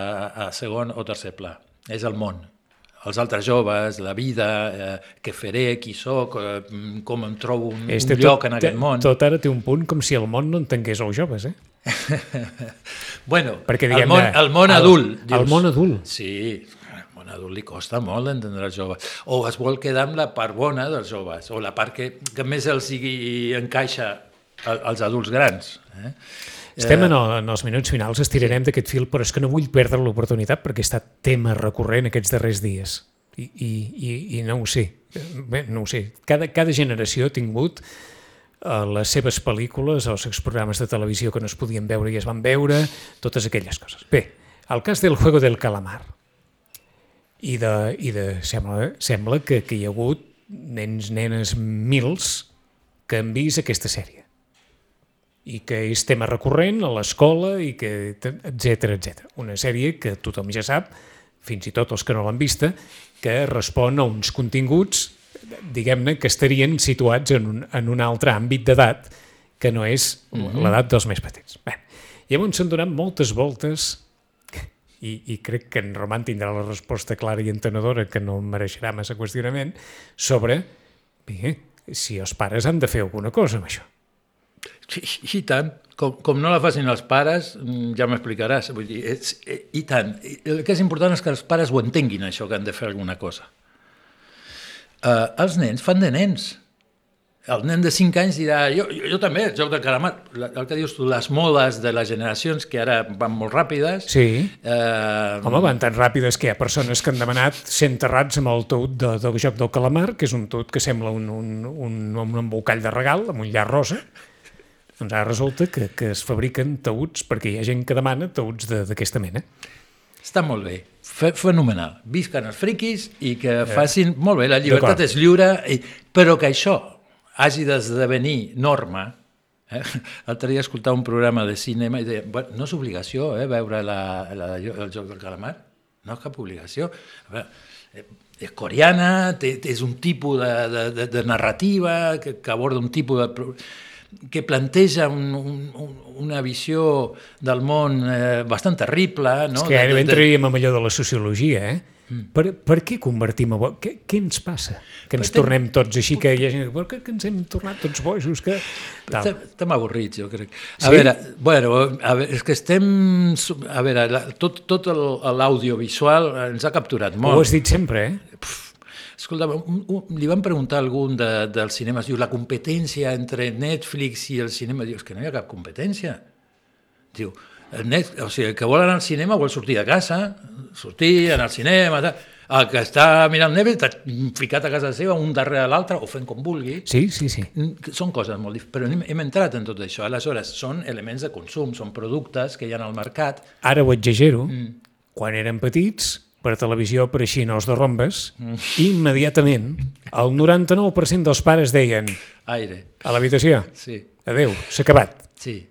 a segon o tercer pla. És el món els altres joves, la vida, eh, què faré, qui sóc, eh, com em trobo un, este un lloc tot, en aquest món. Tot ara té un punt com si el món no entengués els joves, eh? [LAUGHS] bueno, Perquè, el, món, el món adult. El, dius, el món adult. Sí, el món adult li costa molt d'entendre els joves. O es vol quedar amb la part bona dels joves, o la part que, que més els sigui encaixa als adults grans. Eh? Estem en, el, en els minuts finals, estirarem d'aquest fil, però és que no vull perdre l'oportunitat perquè està tema recurrent aquests darrers dies. I, i, i, i no ho sé. Bé, no ho sé. Cada, cada generació ha tingut uh, les seves pel·lícules, els seus programes de televisió que no es podien veure i es van veure, totes aquelles coses. Bé, el cas del Juego del Calamar. I, de, i de, sembla, sembla que, que hi ha hagut nens, nenes, mils que han vist aquesta sèrie i que és tema recurrent a l'escola i que etc etc. Una sèrie que tothom ja sap, fins i tot els que no l'han vista, que respon a uns continguts, diguem-ne, que estarien situats en un, en un altre àmbit d'edat que no és mhm. -huh. l'edat dels més petits. Bé, llavors s'han donat moltes voltes i, i crec que en Roman tindrà la resposta clara i entenedora que no mereixerà massa qüestionament sobre bé, si els pares han de fer alguna cosa amb això. Sí, i tant. Com, com no la facin els pares, mm, ja m'explicaràs. Vull dir, és, eh, I tant. El que és important és que els pares ho entenguin, això, que han de fer alguna cosa. Uh, els nens fan de nens. El nen de 5 anys dirà, jo, jo, jo també, el joc del calamar, el que dius tu, les modes de les generacions que ara van molt ràpides. Sí. Eh... Home, van tan ràpides que hi ha persones que han demanat ser enterrats amb el tot de, del joc del calamar, que és un tot que sembla un, un, un, un embolcall de regal, amb un llar rosa, doncs ara resulta que, que es fabriquen taüts perquè hi ha gent que demana taüts d'aquesta de, mena. Està molt bé, fenomenal. Visquen els friquis i que eh. facin... Molt bé, la llibertat és lliure, i, però que això hagi d'esdevenir norma. Eh? [LAUGHS] L'altre dia escoltava un programa de cinema i deia, bueno, no és obligació eh, veure la, la, el joc del calamar, no és cap obligació. A veure, eh, és coreana, té, és un tipus de, de, de, de narrativa que, que aborda un tipus de que planteja un, un, una visió del món eh, bastant terrible. No? És que gairebé entraríem amb allò de la sociologia, eh? Per, per què convertim a bo... Què, què ens passa? Que ens Perquè- tornem tots així, que hi ha gent que... Que ens hem tornat tots bojos? Que... Estem, avorrits, jo crec. A Sí? veure, bueno, a veure, és que estem... A veure, la, tot, tot el- l'audiovisual ens ha capturat Ho molt. has dit sempre, eh? Escolta, li van preguntar a algun de, dels cinemes, diu, la competència entre Netflix i el cinema, diu, és que no hi ha cap competència. Diu, el net, o sigui, el que vol anar al cinema vol sortir de casa, sortir, anar al cinema, tal. el que està mirant Netflix està ficat a casa seva, un darrere l'altre, o fent com vulgui. Sí, sí, sí. Són coses molt diferents, però hem, hem entrat en tot això. Aleshores, són elements de consum, són productes que hi ha al mercat. Ara ho exagero. Mm. Quan érem petits, per televisió apareixien els de rombes mm. immediatament el 99% dels pares deien Aire, a l'habitació, sí, adeu, s'ha acabat. sí.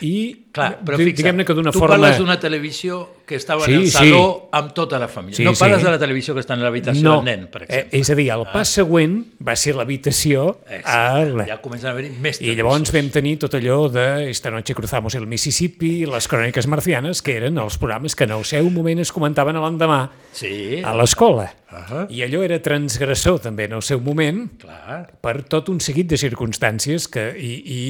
I Clar, però diguem-ne que d'una tu forma... parles d'una televisió que estava Sí, en el sí. saló amb tota la família. Sí, no parles sí. de la televisió que està en l'habitació No, del nen, per eh, exemple. és a dir, el pas següent va ser l'habitació la... Ja comencen a haver-hi més I llavors vam tenir tot allò de Esta noche cruzamos el Mississippi, les cròniques marcianes, que eren els programes que en el seu moment es comentaven l'endemà Sí, a l'escola. Ahà. I allò era transgressor també en el seu moment clar. per tot un seguit de circumstàncies que, i, i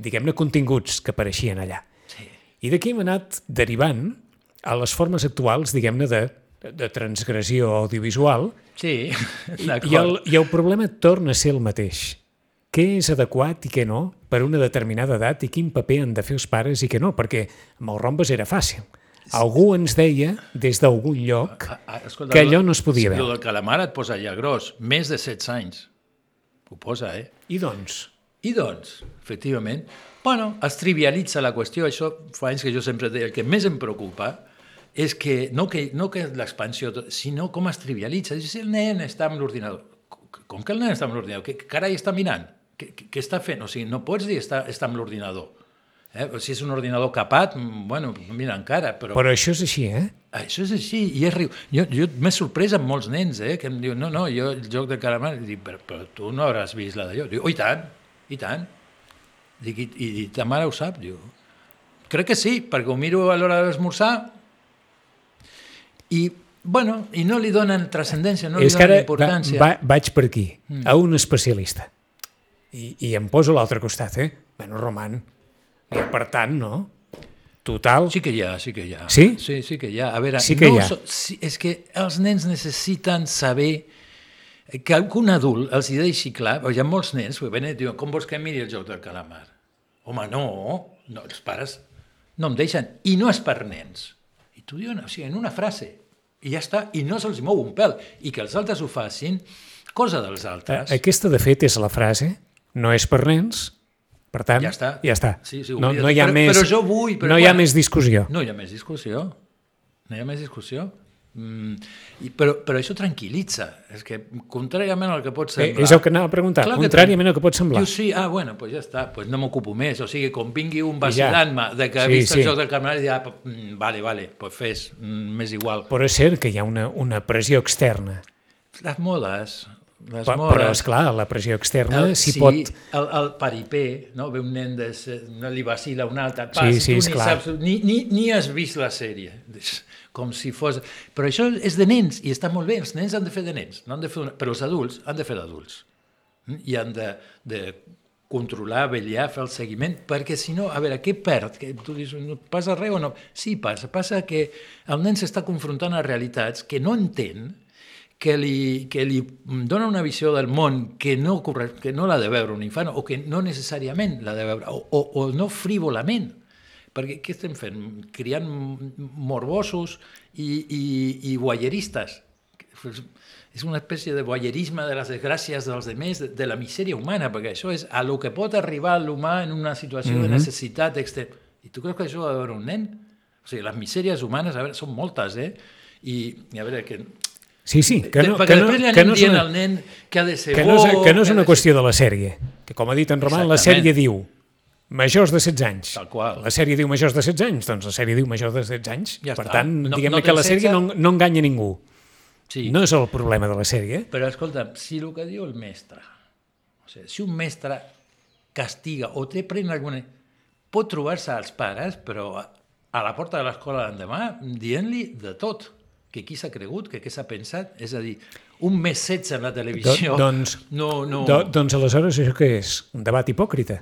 diguem-ne, continguts que apareixien allà. Sí. I d'aquí hem anat derivant a les formes actuals, diguem-ne, de, de transgressió audiovisual, Sí, i el, d'acord. I el problema torna a ser el mateix. Què és adequat i què no per una determinada edat i quin paper han de fer els pares i què no? Perquè amb els rombes era fàcil. Algú ens deia, des d'algun lloc, escolta, que allò no es podia veure. El del calamar et posa ja gros, més de 16 anys. Ho posa, eh? I doncs, I doncs, efectivament, bueno, es trivialitza la qüestió, això fa anys que jo sempre deia, el que més em preocupa és que no que, no que l'expansió, sinó com es trivialitza. Si el nen està amb l'ordinador, com que el nen està amb l'ordinador? Què, carai està mirant? Què, està fent? O sigui, no pots dir està, està amb l'ordinador. Eh? Si és un ordinador capat, mm, bueno, mira encara, però... però això és així, eh? Això és així, i és riu. Jo, jo m'he sorprès amb molts nens, eh, que em diuen, no, no, jo el joc de calamar, dic, però, però tu no hauràs vist la d'allò. Diu, oh, i tant, i tant. Dic, i, i, i ta mare ho sap? Diu, crec que sí, perquè ho miro a l'hora d'esmorzar i, bueno, i no li donen transcendència, no li és que donen ara va, importància. va, vaig per aquí, a un especialista. I, I em poso a l'altre costat, eh? Bueno, Roman, i per tant, no? Total, Sí que hi ha, sí que hi ha. Sí? Sí, sí que hi ha. A veure, Sí que no hi ha. So, sí, és que els nens necessiten saber que algun adult els hi deixi clar, hi ha molts nens que venen i diuen, com vols que miri el joc del calamar? Home, no, no, els pares no em deixen, i no és per nens. I tu diuen, o sigui, en una frase, i ja està, i no se'ls mou un pèl, i que els altres ho facin, cosa dels altres. aquesta de fet és la frase, no és per nens, per tant, Ja està. Ja està. Sí, sí, no, no hi ha Però- més, però jo vull, però no hi ha més discussió. No hi ha més discussió. No hi ha més discussió. Mm, i, però, però això tranquil·litza. És que, contràriament al que pot Eh, semblar... és el que anava a preguntar, Clar que contràriament al que pot semblar. Diu, sí, ah, bueno, pues ja està, pues no m'ocupo més. O sigui, com vingui un ja. vacilant-me de que ha Sí, vist sí. el joc del i ah, mm, vale, vale, pues fes, mm, m'és igual. Però és cert que hi ha una, una pressió externa. Les modes, les Però, modes... però esclar, la pressió externa El, s'hi sí, pot... el, el paripé, no? ve un nen, de, no li vacila un altre, pa, Sí, sí, tu ni, saps, ni, ni, ni has vist la sèrie, com si fos... Però això és de nens, i està molt bé, els nens han de fer de nens, no han de fer una... però els adults han de fer d'adults. Mm? I han de, de controlar, vetllar, fer el seguiment, perquè si no, a veure, què perd? Que tu dius, no passa res o no? Sí, passa. Passa que el nen s'està confrontant a realitats que no entén, que li, que li dona una visió del món que no, que no l'ha de veure un infant o que no necessàriament l'ha de veure, o, o, o no frívolament. Perquè què estem fent? Criant morbosos i, i, i guayeristes. És una espècie de voyerisme de les desgràcies dels demés, de, de la misèria humana, perquè això és a lo que pot arribar l'humà en una situació mm -hmm. de necessitat extrema. I tu creus que això ha de veure un nen? O sigui, les misèries humanes, a veure, són moltes, eh? I, i a veure, que, Sí, sí, que no, perquè que no, que no és una, nen que ha de ser que no és, que no és una qüestió de la sèrie. Que com ha dit en Roman, la sèrie diu majors de 16 anys. Tal qual. La sèrie diu majors de 16 anys, doncs la sèrie diu majors de 16 anys. Ja per està. tant, No- diguem-ne no que la sèrie 16. no, no enganya ningú. Sí. No és el problema de la sèrie. Però escolta, si el que diu el mestre, o sigui, si un mestre castiga o té pren alguna... pot trobar-se als pares, però a, a la porta de l'escola l'endemà, dient-li de tot. que qui s'ha cregut, que què s'ha pensat, és a dir, un més 16 en la televisió... Do, doncs, no, no... do, doncs aleshores això què és? Un debat hipòcrita?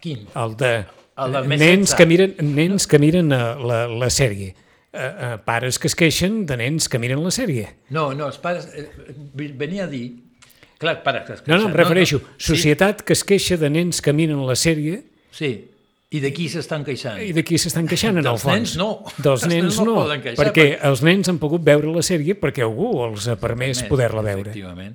Quin? El de El més nens 16. que miren, nens que miren eh, la, la sèrie. Uh, uh, pares que es queixen de nens que miren la sèrie. No, no, els pares... Eh, venia a dir... Clar, pares que es No, no, em queixen, refereixo. No, Societat que es queixa de nens que miren la sèrie Sí, sí. I de qui s'estan queixant? i de qui s'estan queixant, en [LAUGHS] el Dels fons. nens no. Dels [LAUGHS] Els nens nens no no, queixar, perquè perquè- els nens han pogut veure la sèrie perquè algú els ha permès poder-la veure. Efectivament,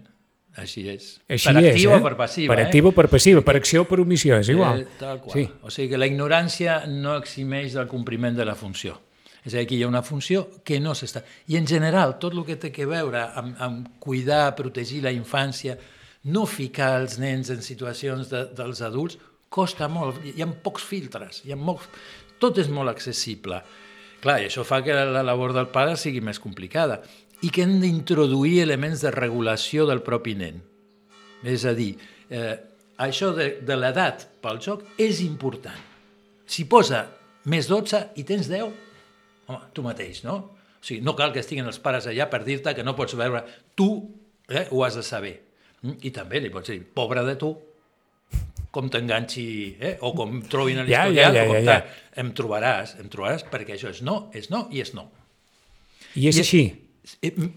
així és. Així per és, activa eh? o per passiva. Per eh? activa o per passiva, per acció o per omissió, és igual. Eh, tal qual. Sí. O sigui que la ignorància no eximeix del compliment de la funció. És a dir, que hi ha una funció que no s'està... I en general, tot el que té que veure amb, amb cuidar, protegir la infància, no ficar els nens en situacions de, dels adults, costa molt. Hi ha pocs filtres, hi ha molts... tot és molt accessible. Clar, i això fa que la labor del pare sigui més complicada i que hem d'introduir elements de regulació del propi nen. És a dir, eh, això de, de l'edat pel joc és important. Si posa més 12 i tens 10, home, tu mateix, no? O sigui, no cal que estiguin els pares allà per dir-te que no pots veure. Tu eh, ho has de saber. Mm? I també li pots dir, pobre de tu, com t'enganxi, eh? o com trobin a Ja, l'historial, ja, ja, ja, ja. tal. em trobaràs, em trobaràs, perquè això és no, és no i és no. I és I- així.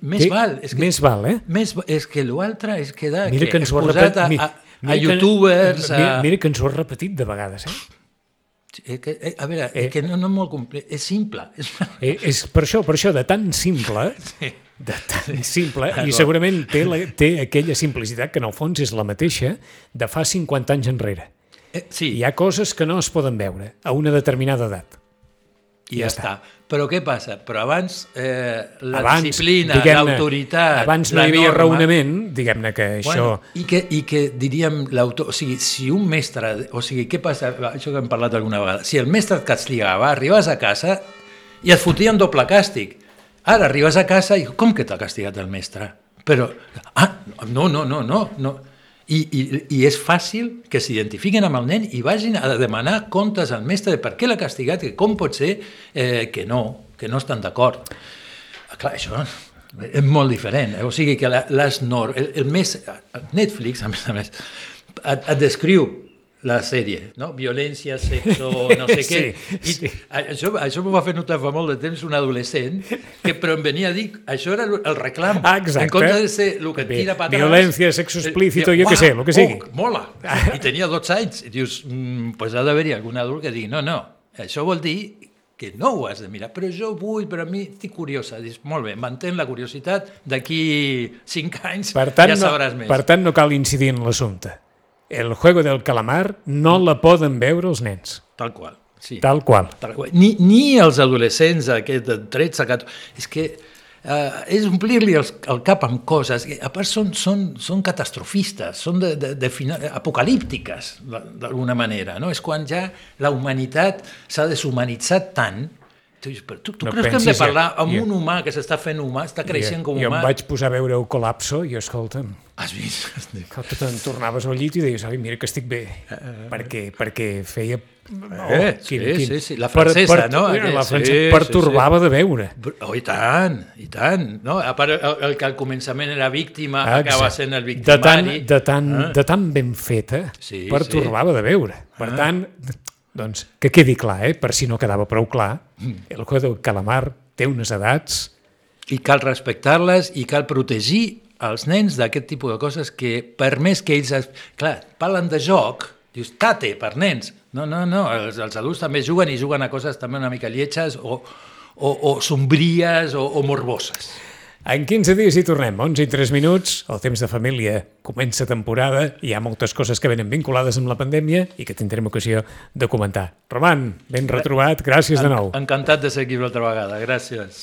Més Té- val. És que, més val, eh? Més, és que l'altre és quedar Mira que ens ho repetit. a, a, a mira que- youtubers, a... Mira, mira que ens ho ha repetit de vegades, eh? Eh, que, eh, a veure, Eh. eh. que no, no molt complet, és simple. És... Eh, és per això, per això, de tan simple, de tan simple, i segurament té, la, té aquella simplicitat que en el fons és la mateixa de fa 50 anys enrere. Eh, sí, Hi ha coses que no es poden veure a una determinada edat. i ja, ja està. Però què passa? Però abans eh, la abans, disciplina, l'autoritat, Abans no la hi havia norma, raonament, diguem-ne que això... Bueno, i, que, I que diríem l'autor... O sigui, si un mestre... O sigui, què passa? Això que hem parlat alguna vegada. Si el mestre et castigava, arribaves a casa i et fotien doble càstig. Ara arribes a casa i com que t'ha castigat el mestre? Però, ah, no, no, no, no, no. I, i, I és fàcil que s'identifiquin amb el nen i vagin a demanar comptes al mestre de per què l'ha castigat, que com pot ser eh, que no, que no estan d'acord. Ah, Clar, això és molt diferent. eh? O sigui que les nor... El, el més... Netflix, a més a més, et, et descriu la sèrie, no? Violència, sexo, [LAUGHS] no sé què. Sí, I sí. Això, això m'ho va fer notar fa molt de temps un adolescent, que però em venia a dir, això era el reclam. Ah, exacte. En compte de ser el que et Bé, tira patrons... violència, sexo explícito, eh, jo què sé, lo que sigui. Oh, mola! I tenia 12 anys. I dius, mm, pues ha d'haver-hi algun adult que digui, no, no, això vol dir que no ho has de mirar, però jo vull, però a mi estic curiosa. Dius, molt bé, mantén la curiositat, d'aquí 5 anys Per tant, ja no, sabràs més. per tant, no cal incidir en l'assumpte. El juego del calamar no la poden veure els nens, Tal qual, sí. tal qual. Tal qual. Ni, ni els adolescents aquests de 13, 14... És que eh, és omplir-li el, el cap amb coses. A part, són, són, són catastrofistes, són de, de, de final, apocalíptiques, d'alguna manera. No? És quan ja la humanitat s'ha deshumanitzat tant Tu, tu, tu No creus que hem de parlar amb Jo- un humà que s'està fent humà, està creixent com jo humà? em vaig posar a veure el col·lapso i, escolta'm, Has vist? [LAUGHS] que te'n tornaves al llit i deies, ai, mira que estic bé, perquè, perquè feia... Oh, Eh, sí, sí, sí, la francesa, no? Mira, la Sí, francesa sí, pertorbava de veure. Oh, i tant, i tant. No? A part, el, el que al començament era víctima Ah, acaba sent el de tan, victimari. de tan, Ah. de tan ben feta, Sí, pertorbava de veure. Per tant, doncs, que quedi clar, eh, per si no quedava prou clar, el juego del calamar té unes edats I cal respectar-les i cal protegir els nens d'aquest tipus de coses que, per més que ells... Es... Clar, parlen de joc, dius, tate, per nens. No, no, no, els, els adults també juguen i juguen a coses també una mica lletges o, o, o sombries o, o morboses. En 15 dies hi tornem, 11 i 3 minuts, el temps de família comença temporada, hi ha moltes coses que venen vinculades amb la pandèmia i que tindrem ocasió de comentar. Roman, ben retrobat, gràcies de nou. Encantat de ser aquí una altra vegada, gràcies.